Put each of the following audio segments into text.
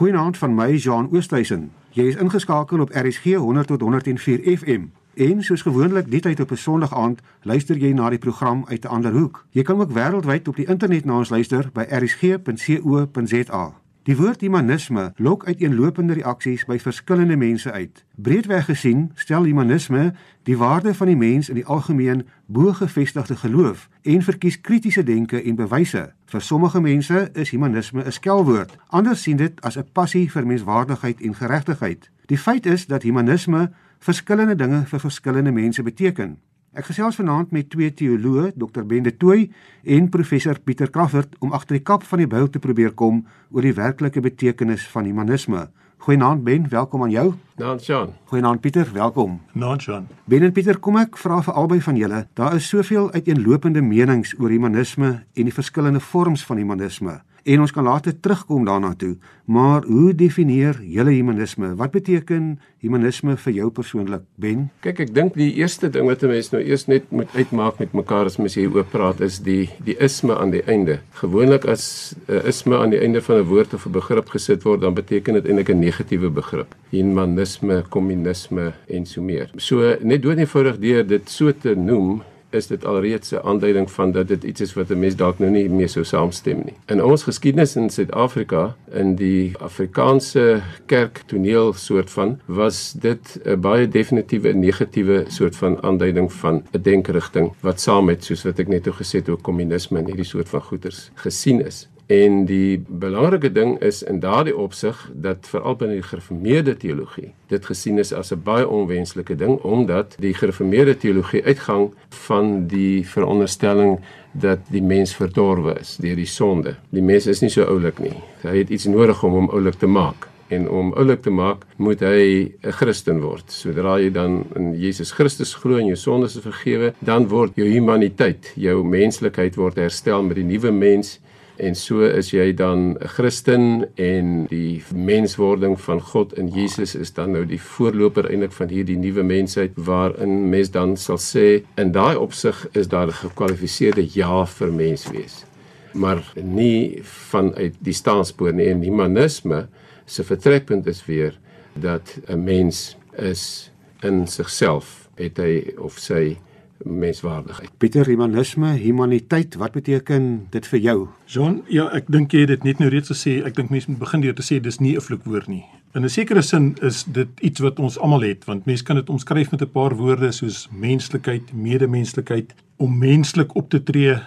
Goeienaand van my Jean Oosthuizen. Jy is ingeskakel op RSG 100 tot 104 FM. En soos gewoonlik die tyd op 'n Sondag aand luister jy na die program uit 'n ander hoek. Jy kan ook wêreldwyd op die internet na ons luister by rsg.co.za. Die woord humanisme lok uiteenlopende reaksies by verskillende mense uit. Breedweg gesien stel humanisme die waarde van die mens in die algemeen bo gevestigde geloof en verkies kritiese denke en bewyse. Vir sommige mense is humanisme 'n skelwoord. Ander sien dit as 'n passie vir menswaardigheid en geregtigheid. Die feit is dat humanisme verskillende dinge vir verskillende mense beteken. Ek gesels vanaand met twee teoloë, Dr. Bende Tooi en professor Pieter Crawford om agter die kap van die bil te probeer kom oor die werklike betekenis van humanisme. Goeienaand Ben, welkom aan jou. Naand Jean. Goeienaand Pieter, welkom. Naand Jean. Ben en Pieter, kom ek vra vir albei van julle. Daar is soveel uiteenlopende menings oor humanisme en die verskillende vorms van humanisme en ons kan later terugkom daarna toe. Maar hoe definieer julle humanisme? Wat beteken humanisme vir jou persoonlik, Ben? Kyk, ek dink die eerste ding wat 'n mens nou eers net moet uitmaak met mekaar as mens hier oop praat is die die isme aan die einde. Gewoonlik as 'n uh, isme aan die einde van 'n woord of 'n begrip gesit word, dan beteken dit eintlik 'n negatiewe begrip. Humanisme, kommunisme en so meer. So net doodnoodig deur dit so te noem is dit alreeds 'n aanduiding van dat dit iets is wat 'n mens dalk nou nie meer sou saamstem nie. In ons geskiedenis in Suid-Afrika in die Afrikaanse kerk toneel soort van was dit 'n baie definitiewe negatiewe soort van aanduiding van 'n denkerigting wat saam met soos wat ek net o gesê het oor kommunisme en hierdie soort van goeters gesien is. En die belangrike ding is in daardie opsig dat veral binne die gereformeerde teologie dit gesien is as 'n baie onwenslike ding omdat die gereformeerde teologie uitgang van die veronderstelling dat die mens verdorwe is deur die sonde. Die mens is nie so oulik nie. Hy het iets nodig om hom oulik te maak en om oulik te maak moet hy 'n Christen word. Sodra jy dan in Jesus Christus glo en jou sondes is vergewe, dan word jou humaniteit, jou menslikheid word herstel met die nuwe mens en so is jy dan 'n Christen en die menswording van God in Jesus is dan nou die voorloper eintlik van hierdie nuwe mensheid waarin mens dan sal sê in daai opsig is daar 'n gekwalifiseerde ja vir mens wees. Maar nie vanuit die staanspoor nie. En humanisme se vertrekpunt is weer dat 'n mens is in sigself het hy of sy menswaardigheid. Pieter, humanisme, humaniteit, wat beteken dit vir jou? Jean, ja, ek dink jy het dit net nou reeds gesê. Ek dink mense moet begin deur te sê dis nie 'n vloekwoord nie. In 'n sekere sin is dit iets wat ons almal het, want mense kan dit omskryf met 'n paar woorde soos menslikheid, medemenslikheid, om menslik op te tree.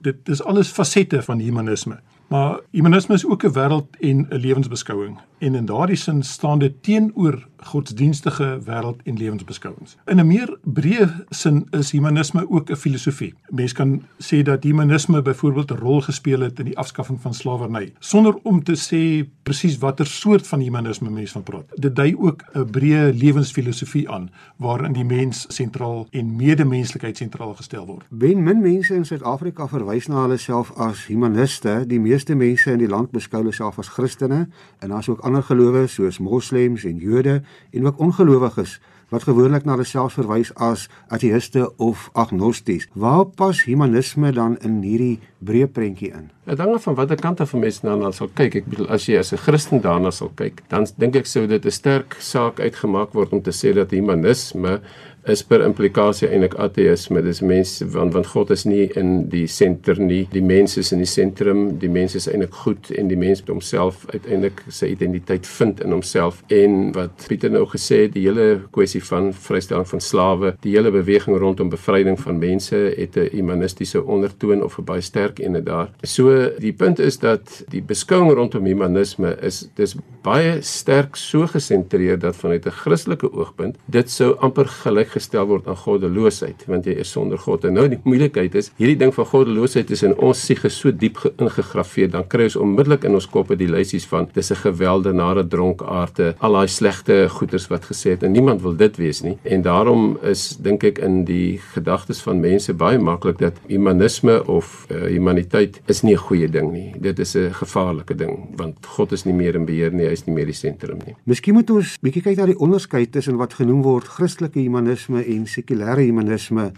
Dit is alles fasette van humanisme. Maar humanisme is ook 'n wêreld en 'n lewensbeskouing en in daardie sin staan dit teenoor godsdienstige wêreld en lewensbeskouings. In 'n meer breë sin is humanisme ook 'n filosofie. Mense kan sê dat humanisme byvoorbeeld 'n rol gespeel het in die afskaffing van slawerny, sonder om te sê presies watter soort van humanisme mense van praat. Dit dui ook 'n breë lewensfilosofie aan waarin die mens sentraal en medemenslikheid sentraal gestel word. Ben min mense in Suid-Afrika verwys na hulle self as humaniste. Die meeste mense in die land beskou hulle self as Christene en daar's ook ander gelowe soos moslems en Jode en ook ongelowiges wat gewoonlik na hulle self verwys as ateïste of agnosties. Waar pas humanisme dan in hierdie breë prentjie in? Dit hang af van watter kant af 'n mens daarna sal kyk. Ek bedoel as jy as 'n Christen daarna sal kyk, dan dink ek sou dit 'n sterk saak uitgemaak word om te sê dat humanisme is per implikasie eintlik ateïsme. Dis mense want want God is nie in die senter nie. Die mens is in die sentrum. Die mens is eintlik goed en die mens moet homself uiteindelik sy identiteit vind in homself. En wat Pieter nou gesê het, die hele kwessie van vrystelling van slawe, die hele beweging rondom bevryding van mense het 'n humanistiese ondertoon of 'n baie sterk ene daar. So die punt is dat die beskouing rondom humanisme is dis baie sterk so gesentreer dat vanuit 'n Christelike oogpunt dit sou amper gelyk gestel word aan goddeloosheid want jy is sonder God. En nou die moeilikheid is, hierdie ding van goddeloosheid is in ons siege so diep ingegrafieer, dan kry ons onmiddellik in ons koppe die lysies van dis 'n geweldenare dronkaarte, al daai slegte goeters wat gesê het en niemand wil dit wees nie. En daarom is dink ek in die gedagtes van mense baie maklik dat humanisme of uh, humaniteit is nie 'n goeie ding nie. Dit is 'n gevaarlike ding want God is nie meer in beheer nie, hy is nie meer die sentrum nie. Miskien moet ons bietjie kyk na die onderskeid tussen wat genoem word Christelike humanisme humanisme en sekulêre humanisme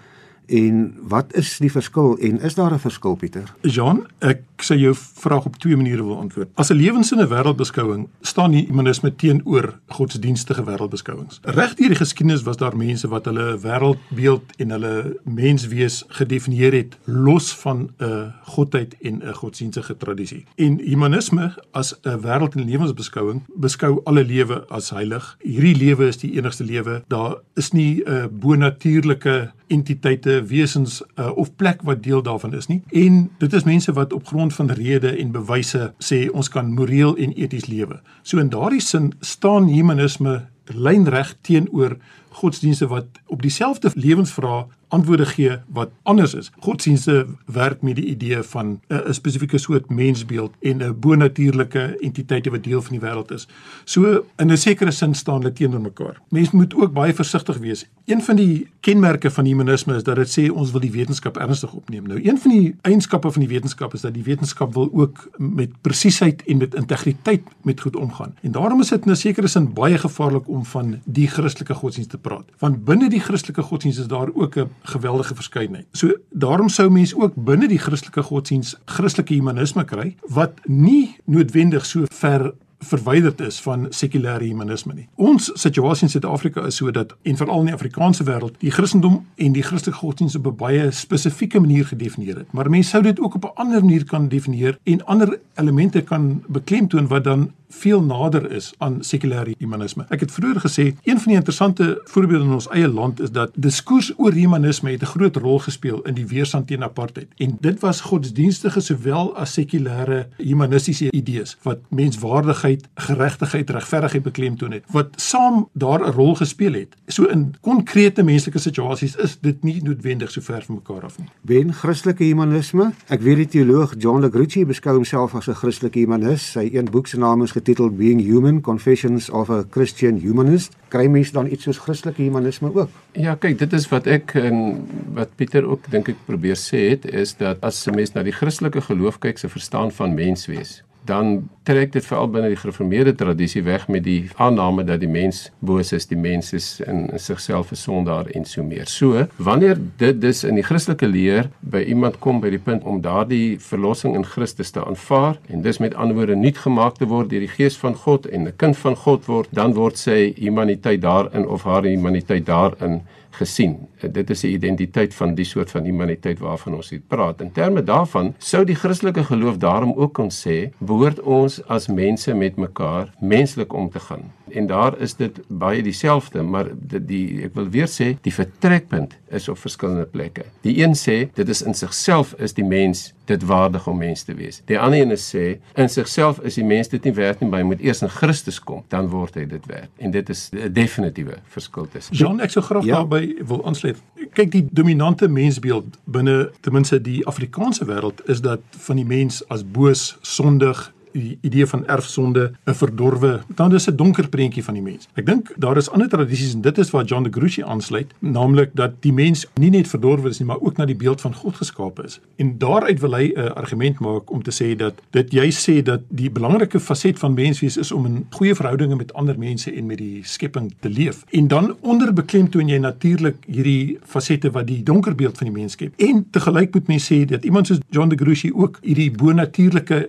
En wat is die verskil en is daar 'n verskil Pieter? Jean, ek sê jou vraag op twee maniere wil antwoord. As 'n lewenssinne wêreldbeskouing staan die humanisme teenoor godsdienstige wêreldbeskouings. Reg deur die geskiedenis was daar mense wat hulle wêreldbeeld en hulle menswees gedefinieer het los van 'n godheid en 'n godsdienstige tradisie. En humanisme as 'n wêreld en lewensbeskouing beskou alle lewe as heilig. Hierdie lewe is die enigste lewe. Daar is nie 'n uh, bonatuurlike entiteite, wesens uh, of plek wat deel daarvan is nie. En dit is mense wat op grond van rede en bewyse sê ons kan moreel en eties lewe. So in daardie sin staan humanisme lynreg teenoor godsdienste wat op dieselfde lewensvrae antwoorde gee wat anders is. Godsdienste werk met die idee van 'n spesifieke soort mensbeeld en 'n bonatuurlike entiteit wat deel van die wêreld is. So in 'n sekere sin staan hulle teenoor mekaar. Mense moet ook baie versigtig wees. Een van die kenmerke van humanisme is dat dit sê ons wil die wetenskap ernstig opneem. Nou, een van die eienskappe van die wetenskap is dat die wetenskap wil ook met presisheid en met integriteit met goed omgaan. En daarom is dit in 'n sekere sin baie gevaarlik om van die Christelike godsdienst te praat. Want binne die Christelike godsdienst is daar ook 'n geweldige verskeidenheid. So daarom sou mens ook binne die Christelike godsdiens Christelike humanisme kry wat nie noodwendig so ver verwyderd is van sekulêre humanisme nie. Ons situasie in Suid-Afrika is sodat en veral in die Afrikaanse wêreld die Christendom en die Christelike godsdienst op 'n baie spesifieke manier gedefinieer het. Maar mense sou dit ook op 'n ander manier kan definieer en ander elemente kan beklemtoon wat dan veel nader is aan sekulêre humanisme. Ek het vroeër gesê een van die interessante voorbeelde in ons eie land is dat diskurs oor humanisme het 'n groot rol gespeel in die weerstand teen apartheid. En dit was godsdienstige sowel as sekulêre humanistiese idees wat menswaardigheid, geregtigheid, regverdigheid beklemtoon het wat saam daar 'n rol gespeel het. So in konkrete menslike situasies is dit nie noodwendig so ver van mekaar af nie. Ben Christelike humanisme? Ek weet die teoloog John LaGrucci beskou homself as 'n Christelike humanis. Sy een boek se naam is getiteld Being Human: Confessions of a Christian Humanist. Kry mens dan iets soos Christelike humanisme ook? Ja, kyk, dit is wat ek en wat Pieter ook dink ek probeer sê het is dat as 'n mens na die Christelike geloof kyk, se verstaan van menswees, dan trek dit veral binne die gereformeerde tradisie weg met die aanname dat die mens boos is, die mens is in, sigself 'n sondaar en so meer. So, wanneer dit dus in die Christelike leer by iemand kom by die punt om daardie verlossing in Christus te aanvaar en dis met ander woorde nuut gemaak te word deur die Gees van God en 'n kind van God word, dan word sy humaniteit daarin of haar humaniteit daarin gesien. Dit is 'n identiteit van die soort van humaniteit waarvan ons hier praat. In terme daarvan sou die Christelike geloof daarom ook kon sê, behoort ons as mense met mekaar menslik om te gaan. En daar is dit baie dieselfde, maar dit die ek wil weer sê, die vertrekpunt is op verskillende plekke. Die een sê dit is in sigself is die mens dit waardig om mens te wees. Die ander een sê in sigself is die mens dit nie werd nie, maar hy moet eers in Christus kom, dan word hy dit werd. En dit is 'n definitiewe verskil tussen. Jean, ek sou graag ja. daarbey wil aansluit. Kyk, die dominante mensbeeld binne ten minste die Afrikaanse wêreld is dat van die mens as boos, sondig, die idee van erfsonde 'n verdorwe dan is 'n donker prentjie van die mens. Ek dink daar is ander tradisies en dit is waar John de Gruchy aansluit, naamlik dat die mens nie net verdorwe is nie, maar ook na die beeld van God geskape is. En daaruit wil hy 'n argument maak om te sê dat dit jy sê dat die belangrike faset van menswees is om in goeie verhoudinge met ander mense en met die skepping te leef. En dan onderbeklemtoon jy natuurlik hierdie fasette wat die donker beeld van die mens skep. En te gelyk moet mens sê dat iemand soos John de Gruchy ook hierdie bonatuurlike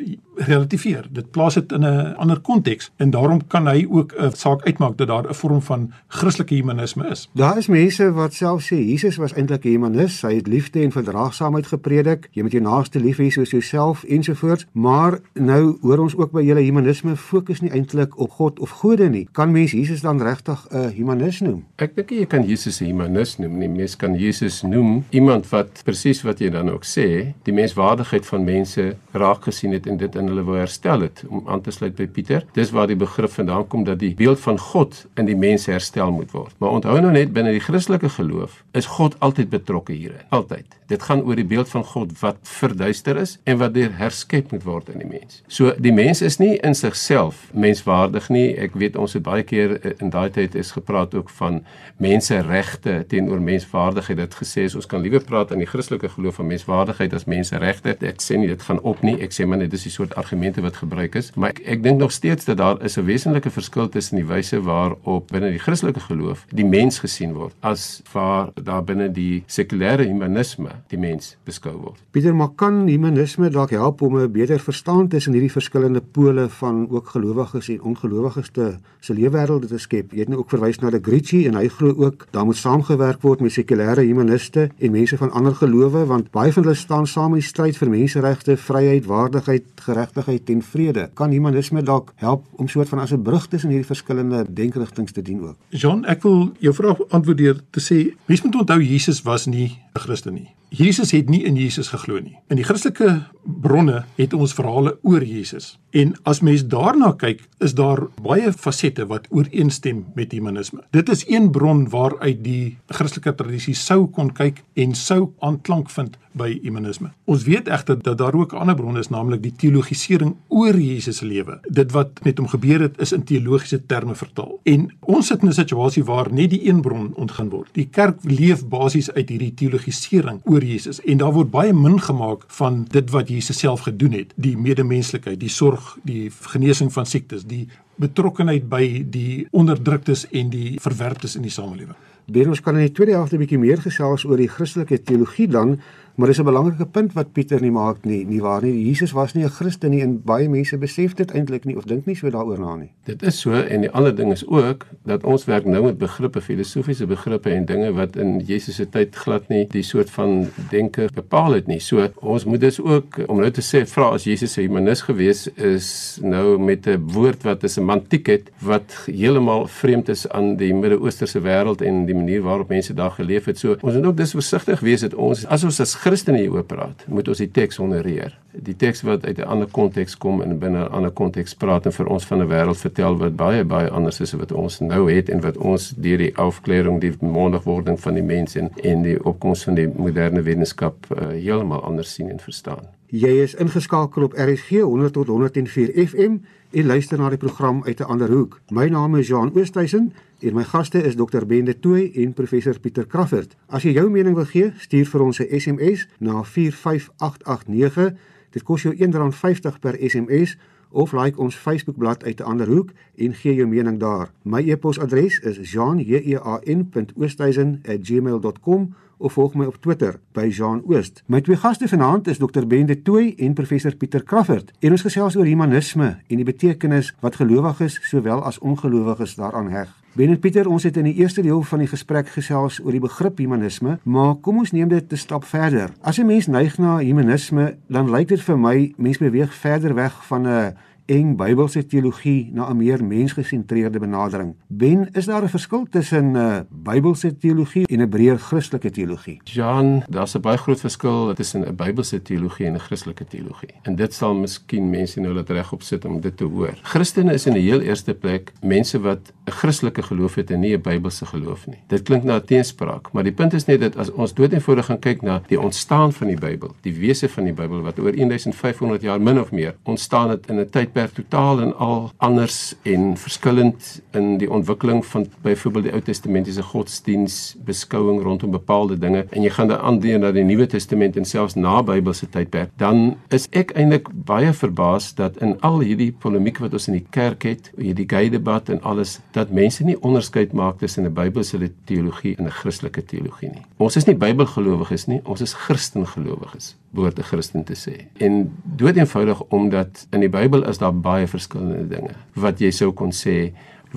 relativeer. Dit plaas dit in 'n ander konteks en daarom kan hy ook 'n saak uitmaak dat daar 'n vorm van Christelike humanisme is. Daar is mense wat self sê Jesus was eintlik 'n humanis. Hy het liefde en verdraagsaamheid gepredik. Jy moet jou naaste lief hê soos jouself ensovoorts. Maar nou hoor ons ook by julle humanisme fokus nie eintlik op God of gode nie. Kan mens Jesus dan regtig 'n humanis noem? Ek dink jy kan Jesus 'n humanis noem. Nie mens kan Jesus noem iemand wat presies wat jy dan ook sê, die menswaardigheid van mense raak gesien het en dit in hulle wou herstel het om aan te sluit by Pieter. Dis waar die begrip vandaan kom dat die beeld van God in die mens herstel moet word. Maar onthou nou net binne die Christelike geloof is God altyd betrokke hierin. Altyd. Dit gaan oor die beeld van God wat verduister is en wat deur herskep moet word in die mens. So die mens is nie in sigself menswaardig nie. Ek weet ons het baie keer eh, in daai tyd is gepraat ook van menseregte teenoor menswaardigheid. Dit gesê is ons kan liewer praat in die Christelike geloof van menswaardigheid as menseregte. Ek sê nie dit gaan op nie. Ek sê maar net dis die soort argumente wat wat gebruik is, maar ek, ek dink nog steeds dat daar is 'n wesenlike verskil tussen die wyse waarop binne die Christelike geloof die mens gesien word as waar daar binne die sekulêre humanisme die mens beskou word. Pieter, maar kan humanisme dalk help om 'n beter verstaan tussen hierdie verskillende pole van ook gelowiges en ongelowiges te se lewenswêrelde te skep? Jy het nou ook verwys na de Grici en hy glo ook daar moet saamgewerk word met sekulêre humaniste en mense van ander gelowe want baie van hulle staan saam in die stryd vir menseregte, vryheid, waardigheid, geregtigheid en vrede. Kan humanisme dalk help om soort van as 'n brug tussen hierdie verskillende denkrigtinge te dien ook? Jean, ek wil jou vraag antwoord deur te sê, mens moet onthou Jesus was nie Christen nie. Jesus het nie in Jesus geglo nie. In die Christelike bronne het ons verhale oor Jesus. En as mens daarna kyk, is daar baie fasette wat ooreenstem met humanisme. Dit is een bron waaruit die Christelike tradisie sou kon kyk en sou aanklank vind by humanisme. Ons weet egter dat daar ook 'n ander bron is, naamlik die teologisering oor Jesus se lewe. Dit wat met hom gebeur het, is in teologiese terme vertaal. En ons sit in 'n situasie waar net die een bron ontgin word. Die kerk leef basies uit hierdie teologisering oor Jesus en daar word baie min gemaak van dit wat Jesus self gedoen het, die medemenslikheid, die sorg, die genesing van siektes, die betrokkenheid by die onderdruktes en die verwerptes in die samelewing. Berus kan in die tweede helfte 'n bietjie meer gesels oor die Christelike teologie dan Maar dis 'n belangrike punt wat Pieter nie maak nie, nie waar nie. Jesus was nie 'n Christen nie en baie mense besef dit eintlik nie of dink nie so daaroor na nie. Dit is so en die ander ding is ook dat ons werk nou met begrippe, filosofiese begrippe en dinge wat in Jesus se tyd glad nie die soort van denke bepaal het nie. So ons moet dus ook om nou te sê vra as Jesus 'n humanis gewees is nou met 'n woord wat 'n semantiek het wat heeltemal vreemd is aan die Midde-Oosterse wêreld en die manier waarop mense daar geleef het. So ons moet ook dis versigtig wees dat ons as ons as Christene hieroor praat, moet ons die teks honoreer. Die teks wat uit 'n ander konteks kom en binne 'n ander konteks praat en vir ons van 'n wêreld vertel wat baie baie anders is as wat ons nou het en wat ons deur die aufklärung, die mondigwording van die mens en en die opkoms van die moderne wetenskap uh, heeltemal anders sien en verstaan. Jy is ingeskakel op RSG 100 tot 104 FM en luister na die program uit 'n ander hoek. My naam is Johan Oosthuizen en my gaste is Dr. Bende Tooi en professor Pieter Kraffert. As jy jou mening wil gee, stuur vir ons 'n SMS na 45889. Dit kos jou R1.50 per SMS of like ons Facebookblad uit 'n ander hoek en gee jou mening daar. My e-posadres is jean.oosthuizen@gmail.com of volg my op Twitter by Jean Oost. My twee gaste vanaand is Dr. Bende Tooi en professor Pieter Kraffert. En ons gesels oor humanisme en die betekenis wat gelowiges sowel as ongelowiges daaraan heg. Bende Pieter, ons het in die eerste deel van die gesprek gesels oor die begrip humanisme, maar kom ons neem dit 'n stap verder. As 'n mens neig na humanisme, dan lyk dit vir my mense beweeg verder weg van 'n eng Bybelse teologie na 'n meer mensgesentreerde benadering. Ben, is daar 'n verskil tussen 'n uh, Bybelse teologie en 'n breër Christelike teologie? Jan, daar's 'n baie groot verskil tussen 'n Bybelse teologie en 'n Christelike teologie. En dit sal miskien mense nou laat regop sit om dit te hoor. Christene is in die heel eerste plek mense wat 'n Christelike geloof het en nie 'n Bybelse geloof nie. Dit klink na 'n teenspraak, maar die punt is net dat as ons doeteenvoudig gaan kyk na die ontstaan van die Bybel, die wese van die Bybel wat oor 1500 jaar min of meer ontstaan het in 'n tyd tydperk totaal en al anders en verskillend in die ontwikkeling van byvoorbeeld die Ou Testamentiese godsdiens beskouing rondom bepaalde dinge en jy gaan dan aandeel na die Nuwe Testament en selfs na Bybelse tydperk dan is ek eintlik baie verbaas dat in al hierdie polemiek wat ons in die kerk het hierdie gay debat en alles dat mense nie onderskeid maak tussen 'n Bybelse teologie en 'n Christelike teologie nie ons is nie Bybelgelowiges nie ons is Christengelowiges behoort 'n Christen te sê. En dood eenvoudig omdat in die Bybel is daar baie verskillende dinge wat jy sou kon sê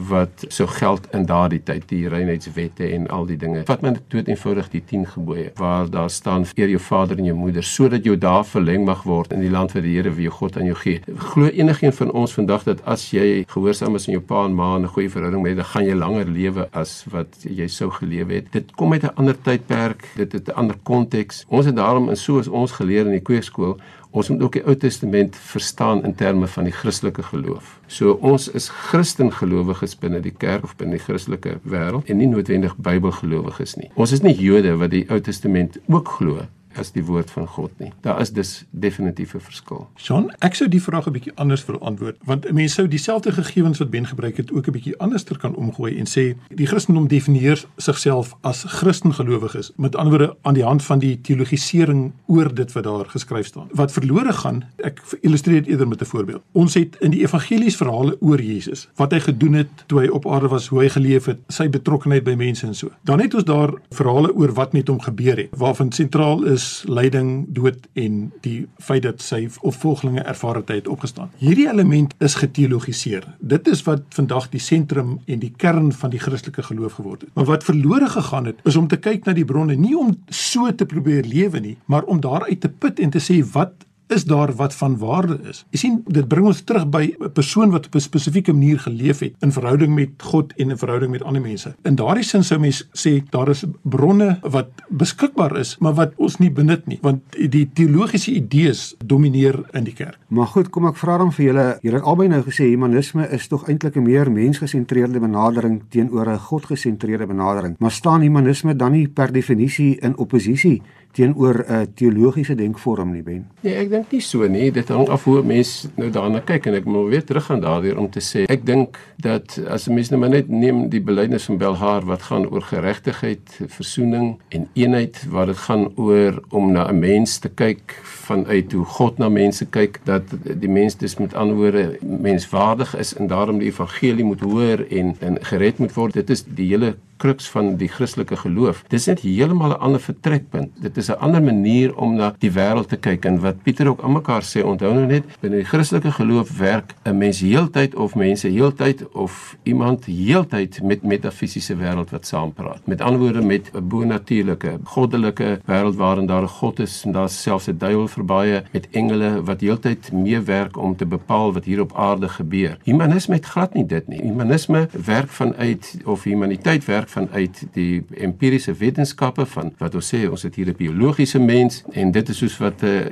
wat so geld in daardie tyd die reinheidswette en al die dinge. Vat my dood eenvoudig die 10 gebooie waar daar staan eer jou vader en jou moeder sodat jou dae verleng mag word in die land wat die Here vir jou God aan jou gee. Glo enigiemand van ons vandag dat as jy gehoorsaam is aan jou pa en ma en 'n goeie verhouding met hulle, gaan jy langer lewe as wat jy sou gelewe het. Dit kom uit 'n ander tydperk, dit het 'n ander konteks. Ons het daarom in soos ons geleer in die kweekskool Ons moet ook die Ou Testament verstaan in terme van die Christelike geloof. So ons is Christengelowiges binne die kerk of binne die Christelike wêreld en nie noodwendig Bybelgelowiges nie. Ons is nie Jode wat die Ou Testament ook glo as die woord van God nie. Daar is dus definitief 'n verskil. Jean, ek sou die vraag 'n bietjie anders wil antwoord, want mense sou dieselfde gegevens wat Ben gebruik het ook 'n bietjie anderster kan omgooi en sê die Christendom definieer sigself as Christengelowiges, met ander woorde aan die hand van die teologisering oor dit wat daar geskryf staan. Wat verlore gaan, ek illustreer dit eerder met 'n voorbeeld. Ons het in die evangelies verhale oor Jesus, wat hy gedoen het toe hy op aarde was, hoe hy geleef het, sy betrokkeheid by mense en so. Dan het ons daar verhale oor wat met hom gebeur het, waarvan sentraal is lyding, dood en die feit dat sy opvolgelinge ervaar het hy het opgestaan. Hierdie element is geteologiseer. Dit is wat vandag die sentrum en die kern van die Christelike geloof geword het. Maar wat verlore gegaan het, is om te kyk na die bronne, nie om so te probeer lewe nie, maar om daaruit te put en te sê wat is daar wat van waarde is. Jy sien, dit bring ons terug by 'n persoon wat op 'n spesifieke manier geleef het in verhouding met God en in verhouding met ander mense. In daardie sin sou mens sê daar is bronne wat beskikbaar is, maar wat ons nie benut nie, want die teologiese idees domineer in die kerk. Maar goed, kom ek vra dan vir julle, julle het albei nou gesê humanisme is tog eintlik 'n meer mensgesentreerde benadering teenoor 'n godgesentreerde benadering. Maar staan humanisme dan nie per definisie in oppositie teenoor 'n uh, teologiese denkvorm nie ben. Nee, ek dink nie so nie. Dit hang af hoe mense nou daarna kyk en ek moet weer teruggaan daardeur om te sê ek dink dat as 'n mens nou maar net neem die belydenis van Belhar wat gaan oor geregtigheid, versoening en eenheid waar dit gaan oor om na 'n mens te kyk vanuit hoe God na mense kyk dat die mens dus met ander woorde menswaardig is en daarom die evangelie moet hoor en en gered moet word. Dit is die hele kruks van die Christelike geloof. Dis net heeltemal 'n ander vertrekpunt. Dit is 'n ander manier om na die wêreld te kyk en wat Pieter ook aan mekaar sê, onthou nou net, binne die Christelike geloof werk 'n mens heeltyd of mense heeltyd of iemand heeltyd met metafisiese wêreld wat saampraat. Met ander woorde met 'n bo-natuurlike, goddelike wêreld waarin daar 'n God is en daar selfs 'n duiwel verbaie met engele wat heeltyd meewerk om te bepaal wat hier op aarde gebeur. Humanisme het glad nie dit nie. Humanisme werk vanuit of humaniteit werk vanuit die empiriese wetenskappe van wat ons sê ons het hier 'n biologiese mens en dit is soos wat uh,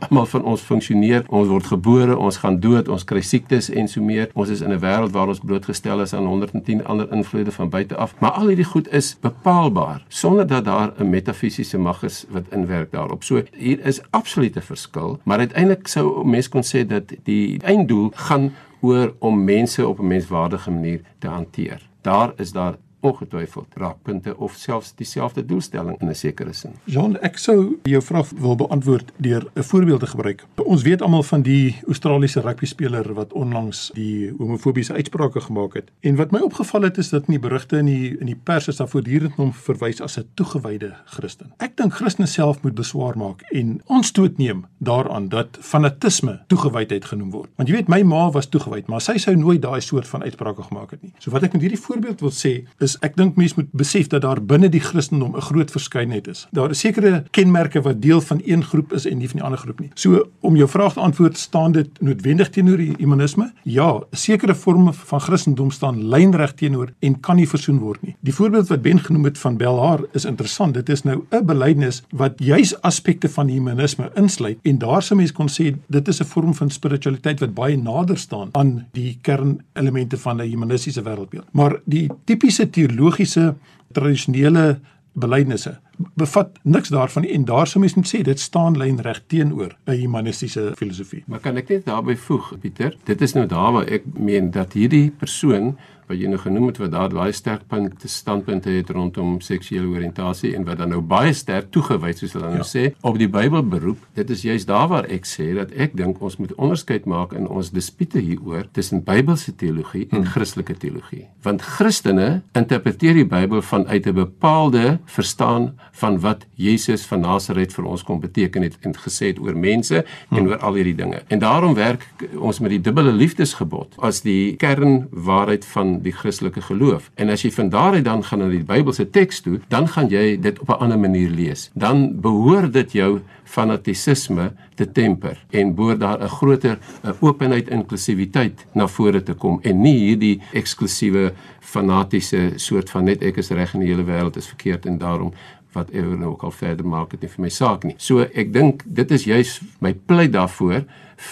almal van ons funksioneer. Ons word gebore, ons gaan dood, ons kry siektes en so meer. Ons is in 'n wêreld waar ons blootgestel is aan 110 ander invloede van buite af. Maar al hierdie goed is bepaalbaar sonder dat daar 'n metafisiese mag is wat inwerk daarop. So hier is absolute verskil, maar uiteindelik sou mense kon sê dat die einddoel gaan oor om mense op 'n menswaardige manier te hanteer. Daar is daar ongetwyfeld raakpunte of selfs dieselfde doelstelling in 'n sekere sin. Jean, ek sou jou vraag wil beantwoord deur 'n voorbeeld te gebruik. Ons weet almal van die Australiese rugby speler wat onlangs die homofobiese uitsprake gemaak het. En wat my opgeval het is dat in die berigte in die in die pers is daar voortdurend hom verwys as 'n toegewyde Christen. Ek dink Christene self moet beswaar maak en aanstoot neem daaraan dat fanatisme toegewydheid genoem word. Want jy weet my ma was toegewyd, maar sy sou nooit daai soort van uitsprake gemaak het nie. So wat ek met hierdie voorbeeld wil sê is is ek dink mense moet besef dat daar binne die Christendom 'n groot verskeidenheid is. Daar is sekere kenmerke wat deel van een groep is en nie van die ander groep nie. So om jou vraag te antwoord, staan dit noodwendig teenoor die humanisme? Ja, sekere vorme van Christendom staan lynreg teenoor en kan nie versoen word nie. Die voorbeeld wat Ben genoem het van Belhar is interessant. Dit is nou 'n belydenis wat juis aspekte van humanisme insluit en daar sou mense kon sê dit is 'n vorm van spiritualiteit wat baie nader staan aan die kernelemente van 'n humanistiese wêreldbeeld. Maar die tipiese teologiese tradisionele belydenisse bevat niks daarvan en daar sou mens moet sê dit staan lynreg teenoor 'n humanistiese filosofie. Maar kan ek net daarby voeg Pieter, dit is nou daar waar ek meen dat hierdie persoon wat jy nou genoem het wat daar baie sterk punte standpunte het rondom seksuele oriëntasie en wat dan nou baie sterk toegewys soos hulle nou ja. sê op die Bybel beroep. Dit is juist daar waar ek sê dat ek dink ons moet onderskeid maak in ons dispute hieroor tussen Bybelse teologie en hmm. Christelike teologie. Want Christene interpreteer die Bybel vanuit 'n bepaalde verstaan van wat Jesus van Nasaret vir ons kom beteken het en gesê het oor mense hmm. en oor al hierdie dinge. En daarom werk ons met die dubbele liefdesgebod as die kernwaarheid van die Christelike geloof. En as jy van daaruit dan gaan na die Bybelse teks toe, dan gaan jy dit op 'n ander manier lees. Dan behoort dit jou fanatisisme te temper en behoort daar 'n groter openheid inklusiwiteit na vore te kom en nie hierdie eksklusiewe fanatiese soort van net ek is reg in die hele wêreld is verkeerd en daarom wat ewer nou ook al verder maak dit nie vir my saak nie. So ek dink dit is juis my pleit daarvoor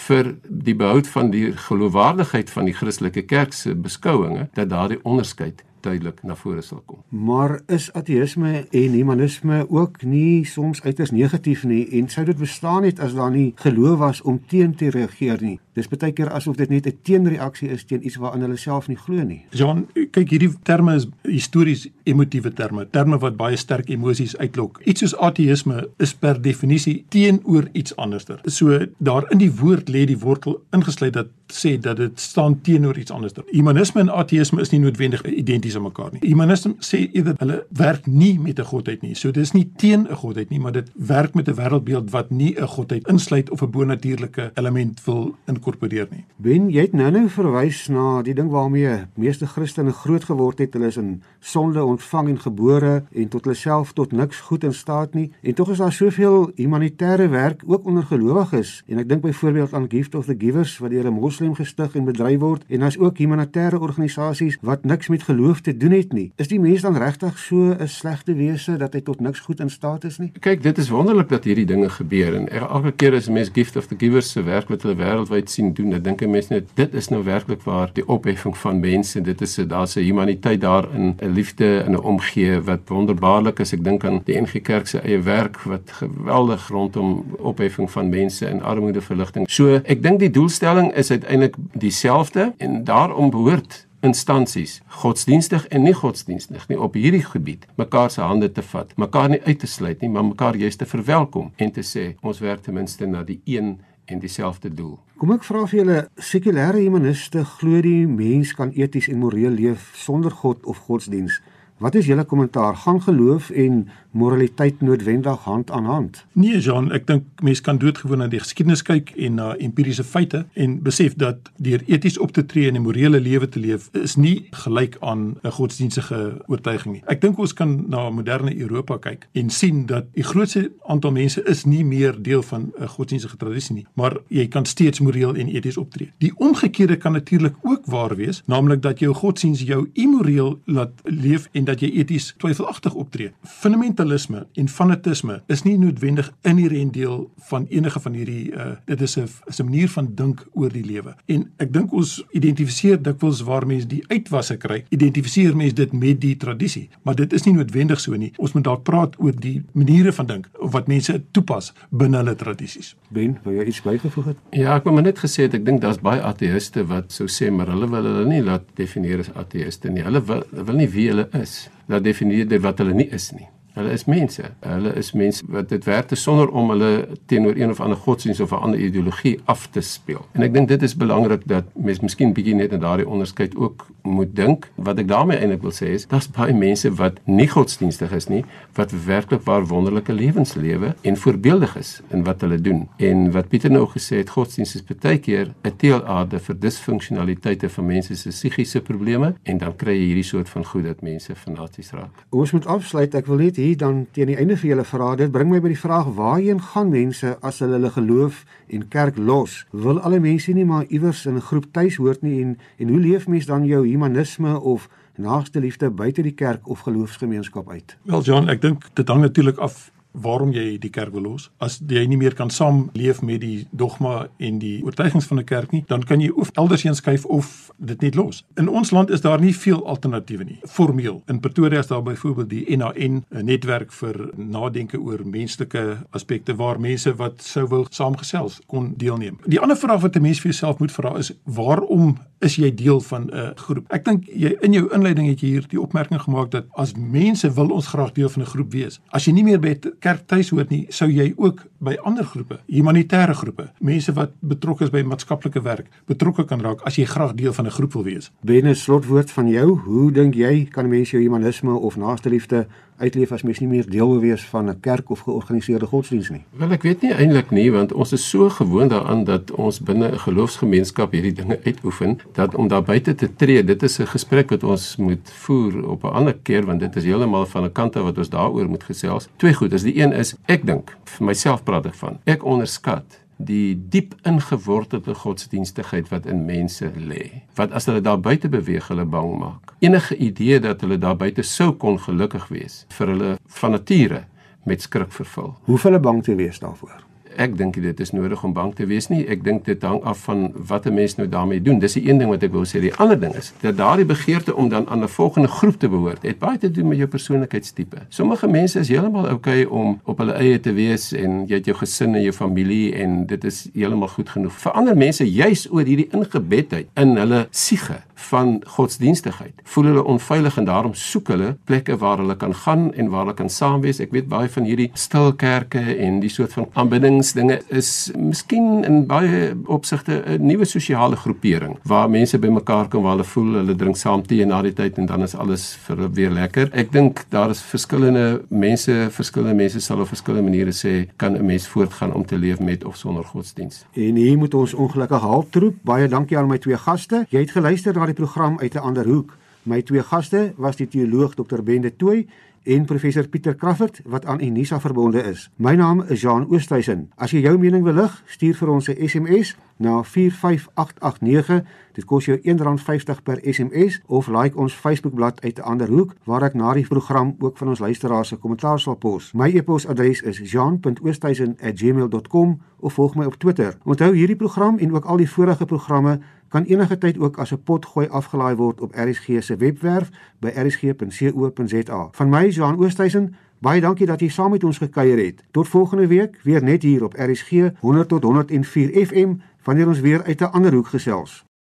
vir die behoud van die geloofwaardigheid van die Christelike kerk se beskouinge dat daardie onderskeid duidelik na vore sal kom. Maar is ateïsme en humanisme ook nie soms uiters negatief nie en sou dit bestaan het as daar nie geloof was om teen te reageer nie? Dis baie keer asof dit net 'n teenreaksie is teen iets waaraan hulle self nie glo nie. Jean, kyk hierdie terme is histories emotiewe terme, terme wat baie sterk emosies uitlok. Iets soos ateïsme is per definisie teenoor iets anderster. So daar in die woord lê die wortel ingesluit dat sê dat dit staan teenoor iets anderster. Humanisme en ateïsme is nie noodwendig identies aan mekaar nie. Humanisme sê eerder hulle werk nie met 'n godheid nie. So dis nie teen 'n godheid nie, maar dit werk met 'n wêreldbeeld wat nie 'n godheid insluit of 'n bonatuurlike element wil inkorporeer nie. Ben, jy het nou-nou verwys na die ding waarmee meeste Christene groot geword het. Hulle is in sonde ontvang en gebore en tot hulle self tot niks goed in staat nie. En tog is daar soveel humanitêre werk ook onder gelowiges. En ek dink byvoorbeeld aan Gift of the Givers wat deur 'n moslim gestig en bedryf word en daar's ook humanitêre organisasies wat niks met geloof te doen het nie. Is die mens dan regtig so 'n slegte wese dat hy tot niks goed in staat is nie? Kyk, dit is wonderlik dat hierdie dinge gebeur en elke keer as 'n mens Gift of the Givers se werk wat hulle wêreldwyd sien doen, dan dink 'n mens net dit is nou werklik waar die opheffing van mense, dit is daar's 'n humaniteit daarin, 'n liefde en 'n omgee wat wonderbaarlik is. Ek dink aan die NG Kerk se eie werk wat geweldig rondom opheffing van mense en armoedeverligting. So, ek dink die doelstelling is uiteindelik dieselfde en daarom behoort instansies, godsdienstig en nie godsdienstig nie op hierdie gebied, mekaar se hande te vat, mekaar nie uit te sluit nie, maar mekaar juist te verwelkom en te sê ons werk ten minste na die een en dieselfde doel. Kom ek vra vir julle, sekulêre humaniste glo die mens kan eties en moreel leef sonder God of godsdiens. Wat is julle kommentaar? Gaan geloof en moraliteit noodwendig hand aan hand? Nee, Jean, ek dink mense kan doodgewoon na die geskiedenis kyk en na empiriese feite en besef dat deur eties op te tree en 'n morele lewe te leef is nie gelyk aan 'n godsdienstige oortuiging nie. Ek dink ons kan na moderne Europa kyk en sien dat die grootste aantal mense is nie meer deel van 'n godsdienstige tradisie nie, maar jy kan steeds moreel en eties optree. Die omgekeerde kan natuurlik ook waar wees, naamlik dat jou godsdiens jou immoreel laat leef en dat jy eties twyfelagtig optree. Fundamentalisme en fanatisme is nie noodwendig inherënt deel van enige van hierdie uh dit is 'n is 'n manier van dink oor die lewe. En ek dink ons identifiseer dikwels waar mense die uitwasse kry, identifiseer mense dit met die tradisie, maar dit is nie noodwendig so nie. Ons moet dalk praat oor die maniere van dink of wat mense toepas binne hulle tradisies. Ben, wil jy iets bygevoeg het? Ja, ek wou maar net gesê het ek dink daar's baie ateïste wat sou sê maar hulle wil hulle nie laat definieer as ateïste nie. Hulle wil, wil nie wie hulle is. Laat definieer dit wat hulle nie is nie. Hulle is mense. Hulle is mense wat dit werk te sonder om hulle teenoor een of ander godsdienst of 'n ander ideologie af te speel. En ek dink dit is belangrik dat mens miskien bietjie net in daardie onderskeid ook moet dink. Wat ek daarmee eintlik wil sê is, daar's baie mense wat nie godsdienstig is nie, wat werklik waar wonderlike lewens lewe en voorbeeldig is in wat hulle doen. En wat Pieter nou gesê het, godsdienst is baie keer 'n teelaarde vir disfunksionaliteite van mense se psigiese probleme en dan kry jy hierdie soort van goed dat mense fanaties raak. Ons moet afsluit. Ek wil net hier dan teen die einde vir julle vra. Dit bring my by die vraag: Waarheen gaan mense as hulle hulle geloof en kerk los? Wil alle mense nie maar iewers in 'n groep tuis hoort nie en en hoe leef mens dan jou humanisme of naaste liefde buite die kerk of geloofsgemeenskap uit? Wel John, ek dink dit hang natuurlik af waarom jy die kerk wil los. As jy nie meer kan saamleef met die dogma en die oortuigings van 'n kerk nie, dan kan jy of elders heen skuif of dit net los. In ons land is daar nie veel alternatiewe nie. Formeel. In Pretoria is daar byvoorbeeld die NAN, 'n netwerk vir nadenke oor menslike aspekte waar mense wat sou wil saamgesels kon deelneem. Die ander vraag wat 'n mens vir jouself moet vra is: waarom is jy deel van 'n groep? Ek dink jy in jou inleiding het jy hier die opmerking gemaak dat as mense wil ons graag deel van 'n groep wees. As jy nie meer by kerk tuis hoort nie, sou jy ook by ander groepe, humanitêre groepe, mense wat betrokke is by maatskaplike werk, betrokke kan raak as jy graag deel van 'n groep wil wees. Binne slotwoord van jou, hoe dink jy kan mense jou humanisme of naaste liefde uitleef as mens nie meer deel wil wees van 'n kerk of georganiseerde godsdiens nie? Wel ek weet nie eintlik nie want ons is so gewoond daaraan dat ons binne 'n geloofsgemeenskap hierdie dinge uitoefen dat om daar buite te tree, dit is 'n gesprek wat ons moet voer op 'n ander keer want dit is heeltemal van 'n kant af wat ons daaroor moet gesels. Twee goed, as die een is ek dink vir myself praat ek van. Ek onderskat die diep ingewortelde godsdienstigheid wat in mense lê. Wat as hulle daar buite beweeg hulle bang maak. Enige idee dat hulle daar buite sou kon gelukkig wees vir hulle van nature met skrik vervul. Hoef hulle bang te wees daarvoor? Ek dink dit is nodig om bang te wees nie. Ek dink dit hang af van wat 'n mens nou daarmee doen. Dis die een ding wat ek wou sê. Die ander ding is dat daardie begeerte om dan aan 'n volgende groep te behoort, het baie te doen met jou persoonlikheidstipe. Sommige mense is heeltemal oukei okay om op hulle eie te wees en jy het jou gesin en jou familie en dit is heeltemal goed genoeg. Vir ander mense juis oor hierdie ingebedheid in hulle siege van godsdienstigheid. Voel hulle onveilig en daarom soek hulle plekke waar hulle kan gaan en waar hulle kan saam wees. Ek weet baie van hierdie stil kerke en die soort van aanbiddingsdinge is miskien in baie opsigte 'n nuwe sosiale groepering waar mense bymekaar kom waar hulle voel hulle drink saam tee na die tyd en dan is alles vir hulle weer lekker. Ek dink daar is verskillende mense, verskillende mense sal op verskillende maniere sê kan 'n mens voortgaan om te leef met of sonder godsdiens. En hier moet ons ongelukkig halftroep. Baie dankie aan my twee gaste. Jy het geluister na die program uit 'n ander hoek. My twee gaste was die teoloog Dr. Bende Tooi en professor Pieter Crawford wat aan Unisa verbonde is. My naam is Jean Oosthuizen. As jy jou mening wil lig, stuur vir ons 'n SMS na 45889. Dit kos jou R1.50 per SMS of like ons Facebookblad uit 'n ander hoek waar ek na die program ook van ons luisteraars se kommentaar sal pos. My e-posadres is jean.oosthuizen@gmail.com of volg my op Twitter. Onthou hierdie program en ook al die vorige programme kan enige tyd ook as 'n potgooi afgelaai word op RSG se webwerf by rsg.co.za. Van my Jean Oosthuizen, baie dankie dat jy saam met ons gekuier het. Tot volgende week weer net hier op RSG 100 tot 104 FM wanneer ons weer uit 'n ander hoek gesels.